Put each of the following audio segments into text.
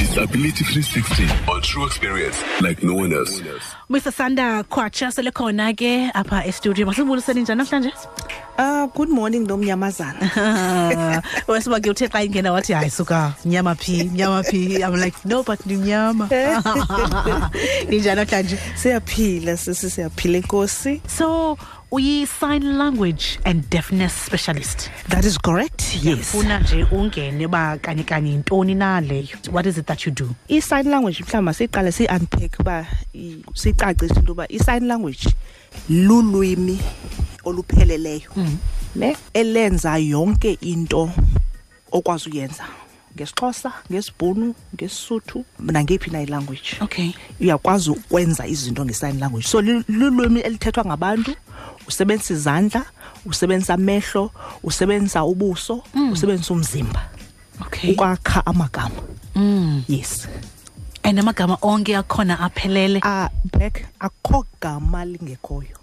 Disability 360 on true experience like no one else. Mr Sanda Kwacha selekhona ke apha e-studio masibuliseni njani namhlanje Ah good morning nomnyamazana. wesiba ke uthe xa ingena wathi hayi suka nyama phi nyama phi i'm like no but ndimnyama. ninjani namhlanje Siyaphila sisi siyaphila inkosi. so uyi-sign language and deafness specialist That is correct. Yes. funa nje ungene ba kanye kanye yintoni na leyo what is it that you do I sign language mhlawumbe siqale si unpack ba sicacise into ba i sign language lulwimi olupheleleyo. Mm. Ne elenza yonke into okwazi uyenza ngesixhosa ngesibhunu ngesisuthu nangephi na language okay. Uyakwazi ukwenza izinto nge-sign language. So lulwimi elithethwa ngabantu usebenzisa izandla usebenzisa amehlo usebenzisa ubuso usebenzisa umzimba. Okay. Ukwakha amagama. Mm. yes. And amagama onke akhona aphelele? Uh, black akho gama lingekhoyo.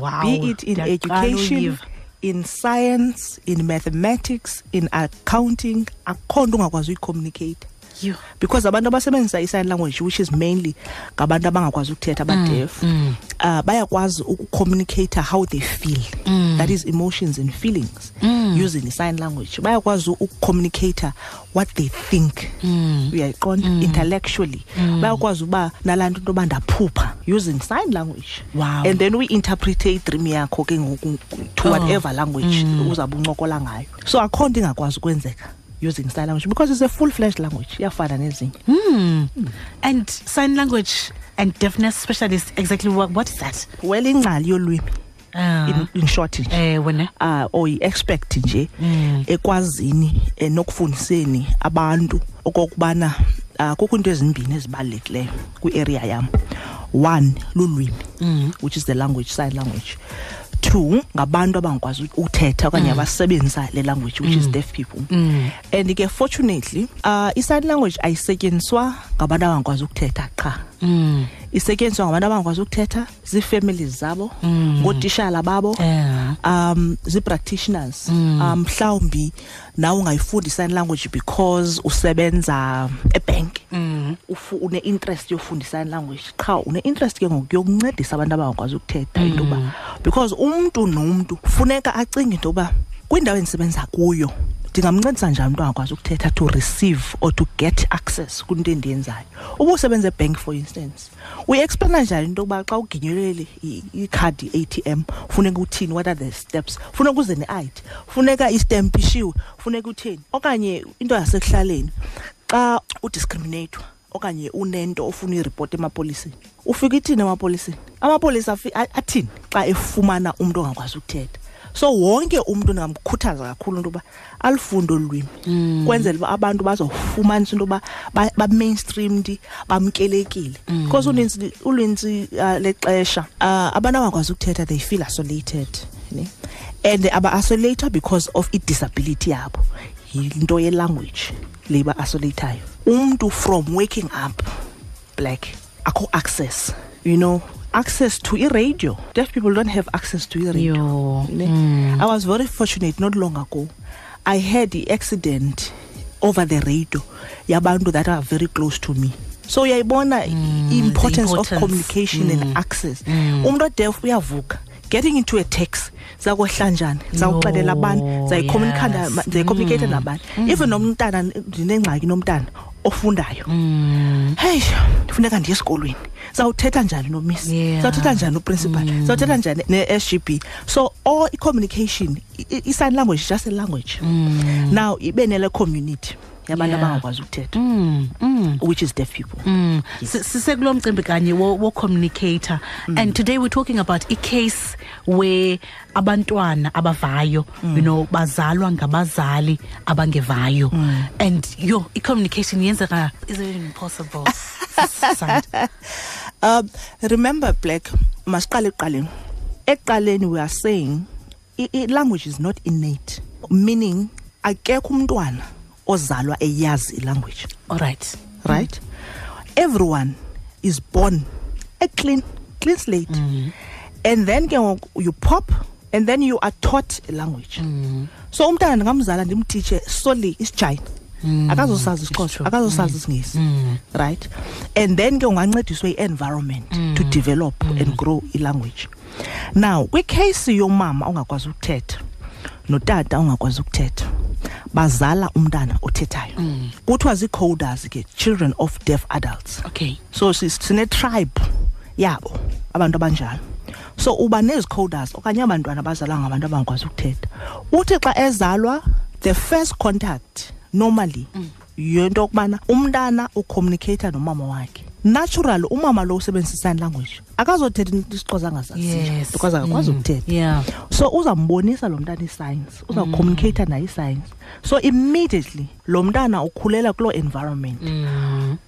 Wow. Be it in education. In science in mathematics in accounting akho nto ungakwazi uyicommunicate You. because abantu abasebenzisa i-sign language which is mainly ngabantu abangakwazi ukuthetha mm, abadef mm. uh, bayakwazi ukucommunicate how they feel. Mm. That is emotions and feelings mm. using i-sign language. Bayakwazi ukucommunicate what they think. Uyayiqonda intellectually. Bayakwazi uba nalaa nto into yoba ndaphupha using sign language. Wow. and then uyi-interprete idream yakho ke ngoku to Oh. whatever language uzawube uncokola ngayo. So akho nto ingakwazi ukwenzeka using sign language because it's a full fledged language. Iyafana nezinye. And sign language and deafness specialist exactly what, what is that? Well ingcali yolwimi. Uh, in, in short nje. Eh wena? Uh, or yi-expert nje. Mm. ekwazini eh, nokufundiseni abantu okokubana uh, kukho into ezimbini ezibalulekileyo kwi-area yam. One lulwimi Mm. which is the language sign language two ngabantu abangakwazi uthetha okanye abasebenzisa le language which is deaf people Mm. and ke fortunately uh, i-sign language ayisetyenziswa ngabantu abangakwazi ukuthetha qha Mm. Isetyenziswa ngabantu abangakwazi ukuthetha zii-families zabo ngootishala babo Yeah. um zii-practitioners. Um mhlawumbi nawe ungayifundi sign language because usebenza ebank Mm. ufu- une-interest yofunda i-sign language. Qha une-interest ke ngoku yokuncedisa abantu abangakwazi ukuthetha into yoba because umntu nomntu funeka acinge into yoba kwindawo endisebenza kuyo ndingamncedisa njani umntu angakwazi ukuthetha to receive or to get access kwinto endiyenzayo? Uba usebenza ebank for instance uyi-explaina njani into yokuba xa uginyelele i- ikhadi i-atm funeka uthini? What are the steps? Funeka uze ne-id funeka istemp ishiwe funeka utheni okanye into yasekuhlaleni xa udiscriminatwa okanye unento ofuna uyiripoti emapoliseni ufika ithini emapoliseni? Amapolisa afi- a- athini xa efumana umntu ongakwazi ukuthetha? So wonke umntu ndingamkhuthaza kakhulu into yoba alufunde olu lwimi. Kwenzela uba abantu bazawufumanisa into yoba ba- ba-mainstreamed bamkelekile. Because unintsi unintsi uh, lexesha uh, abantu abangakwazi ukuthetha they feel isolated ne? and aba-isolator because of i-disability yabo. Yinto yelanguage le ba-isolatayo umntu from waking up black akho access you know? Access to i-radio. Deaf people don't have access to i-radio. Yo. Mm. i was very fortunate not long ago. I had the accident over the radio. Yabantu that are very close to me. So uyayibona i-importance mm, the of importance. communication and mm. access. Umntu odef uyavuka. Getting into a text zakohla njani zawuxelela abantu zayicommunicate nabani even nomntana ndinengxaki nomntana ofundayo mm. hey kufuneka ndiye esikolweni zawuthetha njani no miss yeah. zawuthetha njani no principal mm. zawuthetha njani ne SGB so all i communication i sign language just a language mm. now ibe nele community yabantu Yeah. abangakwazi ukuthetha Mm. Mm. which is deaf people Mm. Si- sisekulo mcimbi kanye wo wo and today we're talking about a case where abantwana abavayo you know bazalwa ngabazali abangevayo and yo i-communication yenzeka is it impossible Sand. um remember black masiqale ekuqaleni ekuqaleni we are saying i- i- language is not innate meaning akekho umntwana ozalwa eyazi ilanguage all right. Right? Everyone is born a clean clean slate. Mm-hmm. And then ke ngoku you pop and then you are taught a language. Mm-hmm. So umntana ndingamzala ndimtitshe solely isichina mm-hmm. akazosazi it's isixhosa true. akazosazi isingisi. Right? And then ke ungancediswe i-environment to develop and grow i-language now kwicase yomama ongakwazi ukuthetha notata ongakwazi ukuthetha bazala umntana othethayo. Kuthiwa zii-coders ke children of deaf adults. Okay. So si- sine-tribe yabo abantu abanjalo. So uba nezi-coders okanye abantwana abazalwa ngabantu abangakwazi ukuthetha uthi xa ezalwa the first contact normally yinto yokubana umntana ucommunicata nomama wakhe. Natural umama lo usebenzisa i-sign language akazothetha isixhosa angazaziyo yes. Because akakwazi Mm. ukuthetha. Yeah. So uzambonisa lo mntana i-science. Uzawucommunicata naye i-science. So immediately lo mntana ukhulela kuloo environment.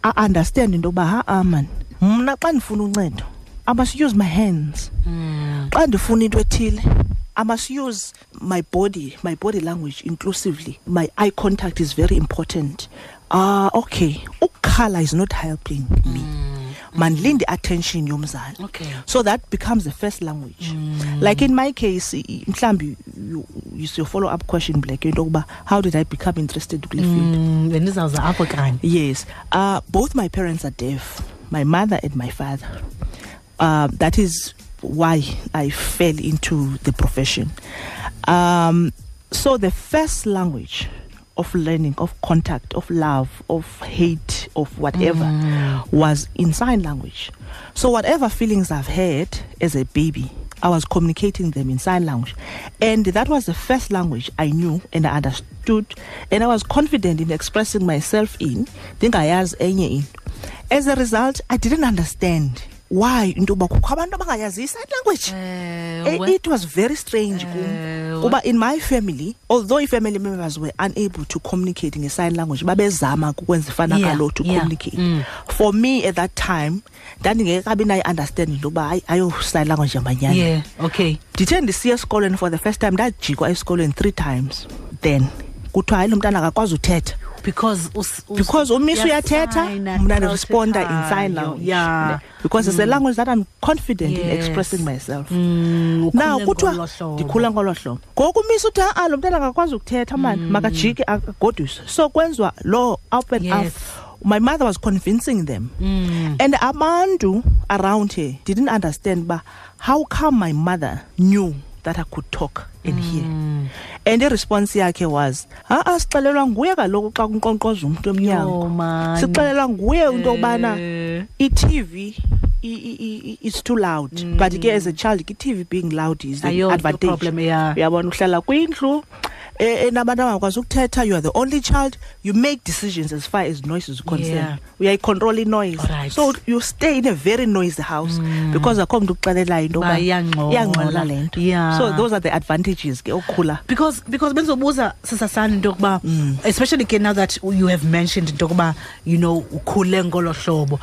A-understand into yoba ha aman man mna xa ndifuna uncedo i must use my hands. Xa ndifuna into ethile i must use my body my body language inclusively. My eye contact is very important ah okay ukukhala is not helping me mandilinde attention yomzali Okay. so that becomes the first language like in my case i- i- mhlawumbi you, your follow up question black into yokuba how did i become interested kule field Mm, bendizawuza apho kanye Yes. Uh, both my parents are deaf, my mother and my father. Uh, that is why I fell into the profession. Um, so, the first language of learning, of contact, of love, of hate, of whatever was in sign language. So, whatever feelings I've had as a baby, I was communicating them in sign language. And that was the first language I knew and I understood. And I was confident in expressing myself in. Ndingayazi any in. As a result, I didn't understand why into yoba kukho abantu abangayazi i-sign language. Eh, it was very strange kum. Ewe. kuba in my family although i-family members were unable to communicate nge-sign language babezama ukwenza ifanakalo Yeah, to yeah, communicate mm. for me at that time ndandingekabi nayo understanding into yoba hayi ayo-sign language yamanyani yeah okay ndithe ndisiya esikolweni for the first time ndajikwa esikolweni three times then kuthiwa hayi lo mntana akakwazi uthetha. Because us, us, because umisi uyathetha mna ndiresponda in sign language yeah. Because it's a language that i'm confident in expressing myself. Mm, now kuthiwa ndikhula ngolo hlobo. Ngoku umisa uthi a lo mntana akakwazi ukuthetha mani makajike agoduswe so kwenziwa lo up. And Yes. up my mother was convincing them. And abantu around her didn't understand ba how come my mother knew that i could talk and hear and iresponse yakhe was ha-a sixelelwa nguye kaloku xa kunkqonkqoza umntu Yho, emnyango man. sixelelwa nguye into yokubana Eh. i-tv i- i- i- it's too loud but ke as a child ke i-tv being loud is an Ayonto advantage problem, yeah. uyabona uhlala kwindlu eh, Eh, eh, enabantu abangakwazi ukuthetha you are the only child you make decisions as far as noise is concerned Yeah. uyayicontrol i-noise Alright. so you stay in a very noisy house mm. because akho mntu ukuxelelayo into Ba, yoba iyangxola. le nto Yeah. so those are the advantages ke okukhula because because bendizobuza sisasana into yokuba mm. especially ke now that you have mentioned into yokuba you know ukhule ngolo hlobo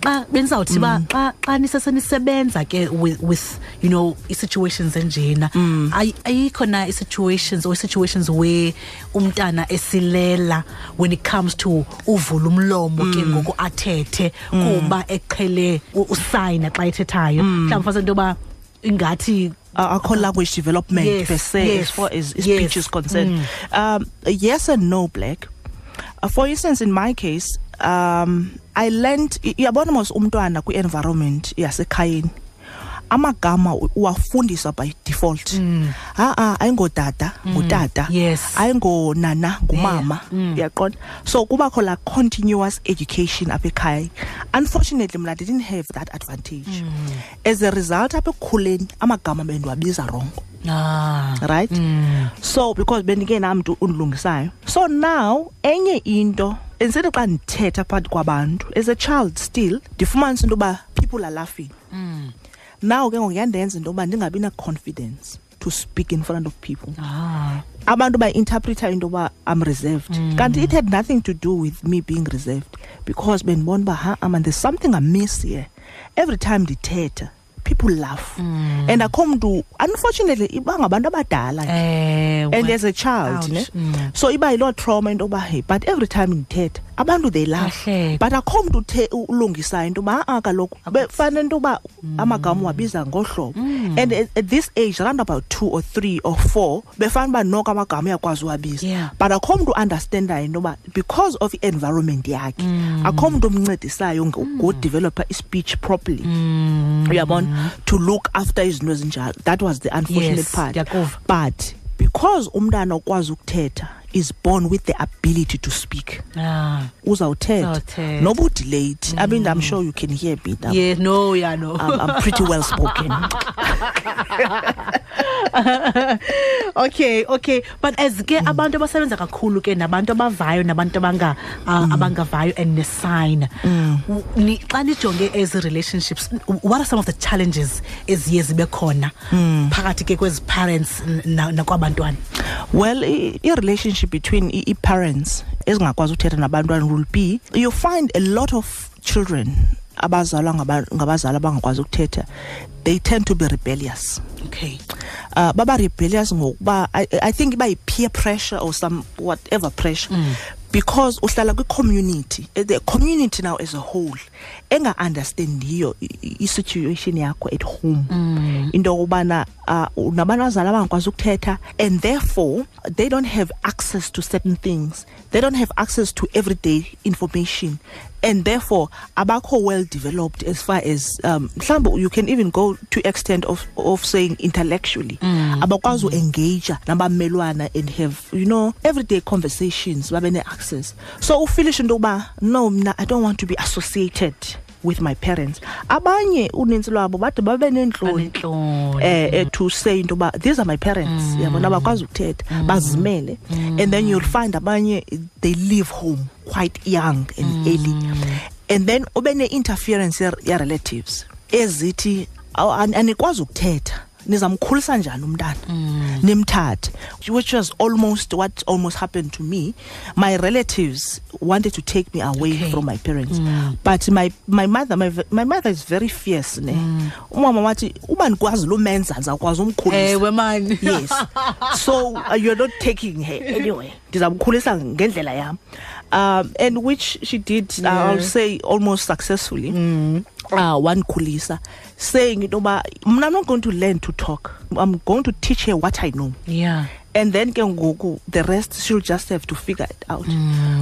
xa bendizawuthi ba xa xa nisesenisebenza ke with, with you know i-situations enjena. Ay- ayikho na i-situations or situations where umntana esilela when it comes to uvula umlomo ke ngoku athethe kuba eqhele usayina xa ethethayo. Mhlawumbi fase into yoba ingathi uh, akho language development Yes, per se yes, as far as, as yes. speech is concerned. Um, yes and no, Black. Uh, for instance, in my case, um, I learned i- uyabona mos umntwana kwi-environment yasekhayeni amagama u- uwafundiswa by default. Ha-a ayingodada ngutata Yes. ayingonana ngumama uyaqonda? So kubakho la continuous education apha ekhaya. Unfortunately mna I didn't have that advantage. As a result apha ekukhuleni amagama bendiwabiza rongo ah. Right? So because bendingenamntu undilungisayo. So now enye into instead xa ndithetha phakathi kwabantu. As a child still ndifumanisa into yoba people are laughing. Now ke ngoku yandenza into yoba ndingabi na-confidence to speak in front of people. Ah. Abantu bayi-interpreta into yoba i'm reserved. Kanti it had nothing to do with me being reserved. Because bendibona uba ha man there's something amiss here. Every time ndithetha people laugh. And akho mntu unfortunately iba ngabantu abadala ewe and as a child ne? Mm. so iba yiloo trauma into yoba hey but every time ndithetha abantu they laugh. But akho mntu uthe ulungisayo into yoba a ah, kaloku befane into yoba amagama wabiza ngohlobo. And at, at this age around about two or three or four befane uba noko amagama uyakwazi uwabiza. Yeah. but akho mntu understandayo into yoba because of i-environment yakhe akho mntu omncedisayo ngodevelopha i-speech properly. Uyabona? To look after izinto ezinjalo. That was the unfortunate Yes, part. But because umntana ukwazi ukuthetha is born with the ability to speak. Ah. uzawuthetha. Noba udelayed i mean i'm mm. sure you can hear me I'm, Yeah, no, yeah, no. I'm, I'm pretty well spoken. Okay okay. But as ke mm. abantu abasebenza kakhulu ke nabantu abavayo nabantu abanga uh, mm. abangavayo and nesign xa nijonge as relationships what are some of the challenges eziye zibe khona phakathi ke kwezi parents nakwabantwana well i- i-relationship between i-parents ezingakwazi ukuthetha nabantwana will be you find a lot of children abazalwa ngaba- ngabazali abangakwazi ukuthetha they tend to be rebellious. Okay. Uh, baba rebellious ngokuba I, I think iba yi-peer pressure or some whatever pressure because uhlala kwi-community Eh, the community now as a whole enga-understandiyo i-situation yakho at home. Into yokubana uh, unabantu abazali abangakwazi ukuthetha and therefore they don't have access to certain things. They don't have access to everyday information and therefore abakho well developed as far as um mhlawumbe you can even go to extent of of saying intellectually. Abakwazi uengage nabamelwana and have you know everyday conversations babe ne-access. So ufilish into yokuba no mna i don't want to be associated with my parents. Abanye unintsi lwabo bade babe neentloni. Eh, eh to say into yoba these are my parents. Yabona abakwazi ukuthetha bazimele. And then you'll find abanye they leave home quite young and early. And then ube ne-interference ya-relatives ezithi "Aw, ani- anikwazi ukuthetha nizamkhulisa njani umntana? Nimthathe. Which was almost what almost happened to me. My relatives wanted to take me away Okay. from my parents. But my my mother my, my mother is very fierce ne? Umama wathi uba ndikwazi lo menza ndizawukwazi umkhulisa mani. Yes. So uh, you're not taking her anyway. Ndizamkhulisa ngendlela yam. Um and which she did uh, i'll say almost successfully uh, wandikhulisa saying into yoba mna i'm not going to learn to talk. I'm going to teach her what i know. Yeah. And then ke ngoku the rest she'll just have to figure it out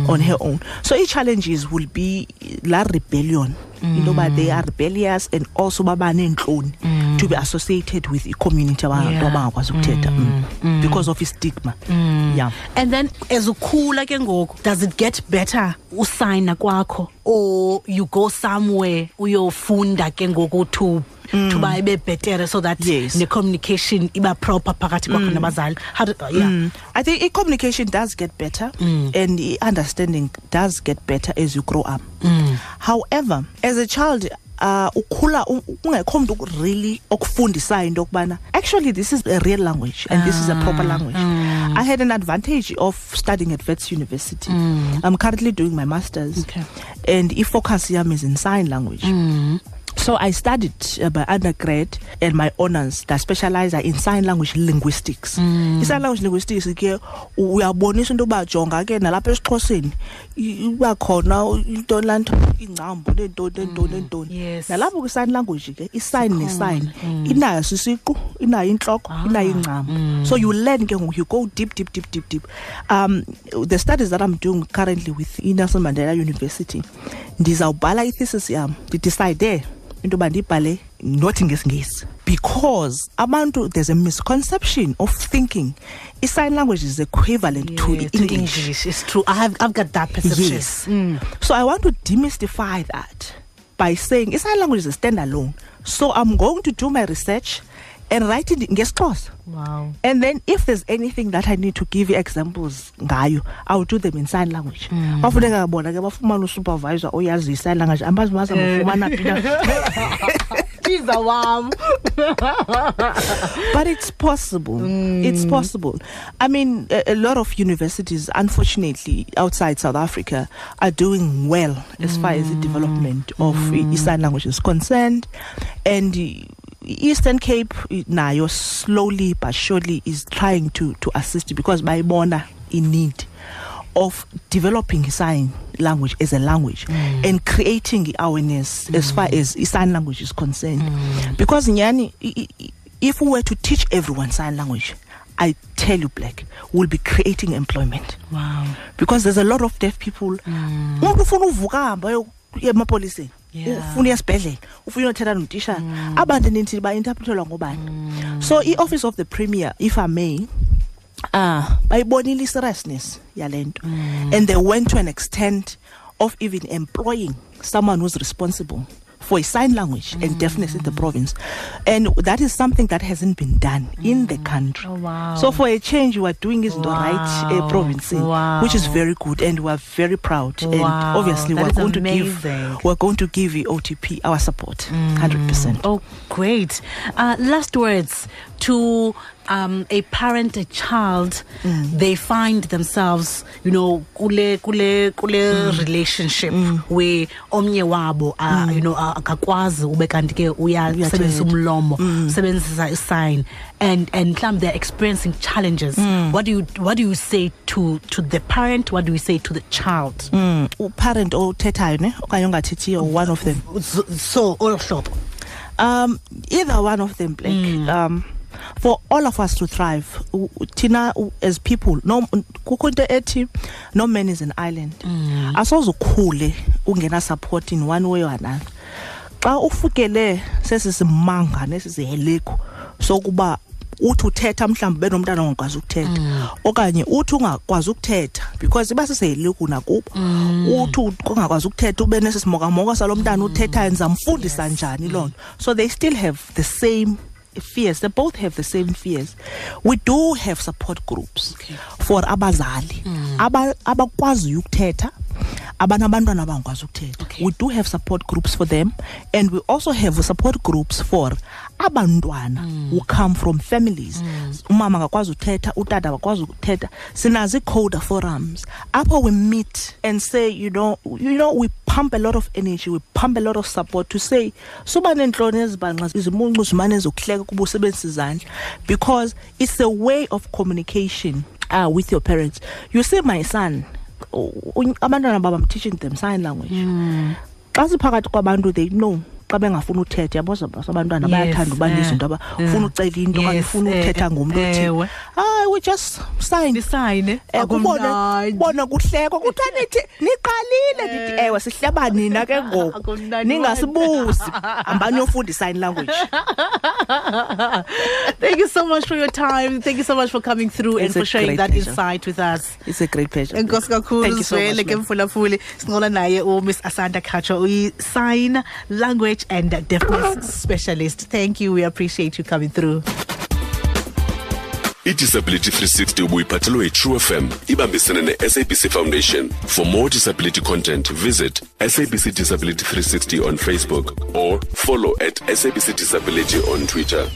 on her own. So i-challenges will be la rebellion. Into yoba they are rebellious and also baba neentloni to be associated with abantu Yeah. abangakwazi ukuthetha. Mm. Mm. mm. because of i-stigma mm. yeah. And then as ukhula ke ngoku does it get better usayina kwakho? Or you go somewhere uyofunda ke ngoku to to ba ibe better so that Yes. the communication iba proper phakathi kwakho nabazali? How do, uh, yeah. Mm. I think i-communication does get better and i-understanding does get better as you grow up. However, as a child, uh, ukhula u- ungekho mntu really okufundisayo into yokubana actually this is a real language and this is a proper mm, language. Mm. I had an advantage of studying at Wits University. Mm. I'm currently doing my master's Okay. and i-focus yam is in sign language. So I studied uh, by undergrad and my honors that specialize in sign language linguistics. I-sign language linguistics ke uyabonisa into yoba jonga ke nalapha esixhoseni i- iba khona into lanto ingcambu neentoni neentoni mm, neentoni Yes. nalapho kwi-sign language ke i-sign ne-sign mm. inayo sisiqu inayo intloko ah, inayo ingcambu. Mm. so you learn ke ngoku you go deep deep deep deep deep. Um the studies that i'm doing currently with i-nelson mandela university ndizawubhala i-thesis yam ndidicide into yoba ndiyibhale not ngesingesi because abantu there's a misconception of thinking i-sign language is equivalent to Yeah, the english it's true i have i've got that perception Yes. Mm. So I want to demystify that by saying a sign language is a standalone. So I'm going to do my research and write it in ngesixhosa. wow And then if there's anything that I need to give you examples ngayo, I'll do them in sign language. Mm. Bafuneka bona ke bafumana usupervisor oyazi sign language. Ambazi maza eh. bafumana phi na. Jiza wam but it's possible. It's possible. I mean, a, a lot of universities, unfortunately, outside South Africa, are doing well as far as the development of mm. sign language is concerned, and. Eastern Cape uh, nayo slowly but surely is trying to to assist because bayibona in need of developing sign language as a language mm. and creating awareness as mm. far as sign language is concerned. Mm. Because nyani if we were to teach everyone sign language i tell you black we'll be creating employment. Wow. Because there's a lot of deaf people. Umuntu ufuna uvuka hamba ayo- emapoliseni. Yeah. ufuna esibhedlela ufuna uyothetha notishara abantu nithi ba-interprethelwa ngobani? So i-office of the premier if i may uh bayibonile i-seriousness yale nto. And they went to an extent of even employing someone who's responsible for a sign language and deafness in the province. And that is something that hasn't been done in the country. Oh, wow. so for a change you are doing is the right uh, Wow. province which is very good and we are very proud. And obviously that we're going to give we're going to give the OTP our support 100% Oh, great. Uh, last words to um, a parent, a child, they find themselves, you know, kule kule kule relationship where omnye wabo, uh, you know, akakwazi ube kanti ke uyasebenzisa umlomo, sebenzisa sign, and and mhlawumbe they're experiencing challenges. What do you what do you say to to the parent? What do you say to the child? mm. uparent othethayo ne? Okanye ongathethiyo one of them? So, olo hlobo. um either one of them like um for all of us to thrive. U- u- thina u- as people no kukho into ethi no man is an island. Asoze ukhule ungena support in one way or another. Xa ufukele sesisimanga nesisiheleko sokuba uthi uthetha mhlawumbi ube nomntana ongakwazi ukuthetha okanye uthi ungakwazi ukuthetha because iba siseheleku nakubo uthi ungakwazi ukuthetha ube nesisimokamoka salo mntana uthethayo ndizamfundisa njani loo nto? So they still have the same fears they both have the same fears. We do have support groups for abazali. Hmm. Aba- abakwaziyo ukuthetha abanabantwana abangakwazi ukuthetha. Okay. we do have support groups for them and we also have support groups for abantwana who come from families. Umama akakwazi uthetha utata akakwazi ukuthetha. Sinazo ii-coda forums. Apho we meet and say you know you know we pump a lot of energy we pump a lot of support to say suba neentloni ezibanxa izimuncu zimane zokuhleka kuba usebenzisa izandla. Because it's a way of communication uh, with your parents. You see my son abantwana baba i'm teaching them sign language. Hmm. Xa siphakathi kwabantu they know xa bengafuni uthetha yabo zaba- abantwana Yes, bayathanda uba eh, nezinto aba yeah. ufuna ucela into okanye Yes, ufuna eh, uthetha ngomntu othile ewe. hayi we just sign Nisayine. Eh, kubona bona kuhlekwa kuthiwa nithi niqalile ndithi ewe sihleba nina ke ngoku Akumnandi ningasibuzi hambani yofunda i-sign language Thank you so much for your time. Thank you so much for coming through and It's a for sharing great that pleasure. insight with us. it's a great pleasure enkosi kakhulu Thank you so sizwele much, ke ma'am. mfulafuli sincola naye umiss asanda khatsho uyi-sign language and deafness specialist. Thank you. We appreciate you coming through. Idisability 360 ubuyiphathelwe yitrue fm ibambisene ne-sabc foundation. For more disability content visit sabc disability 360 on facebook or follow at sabc disability on twitter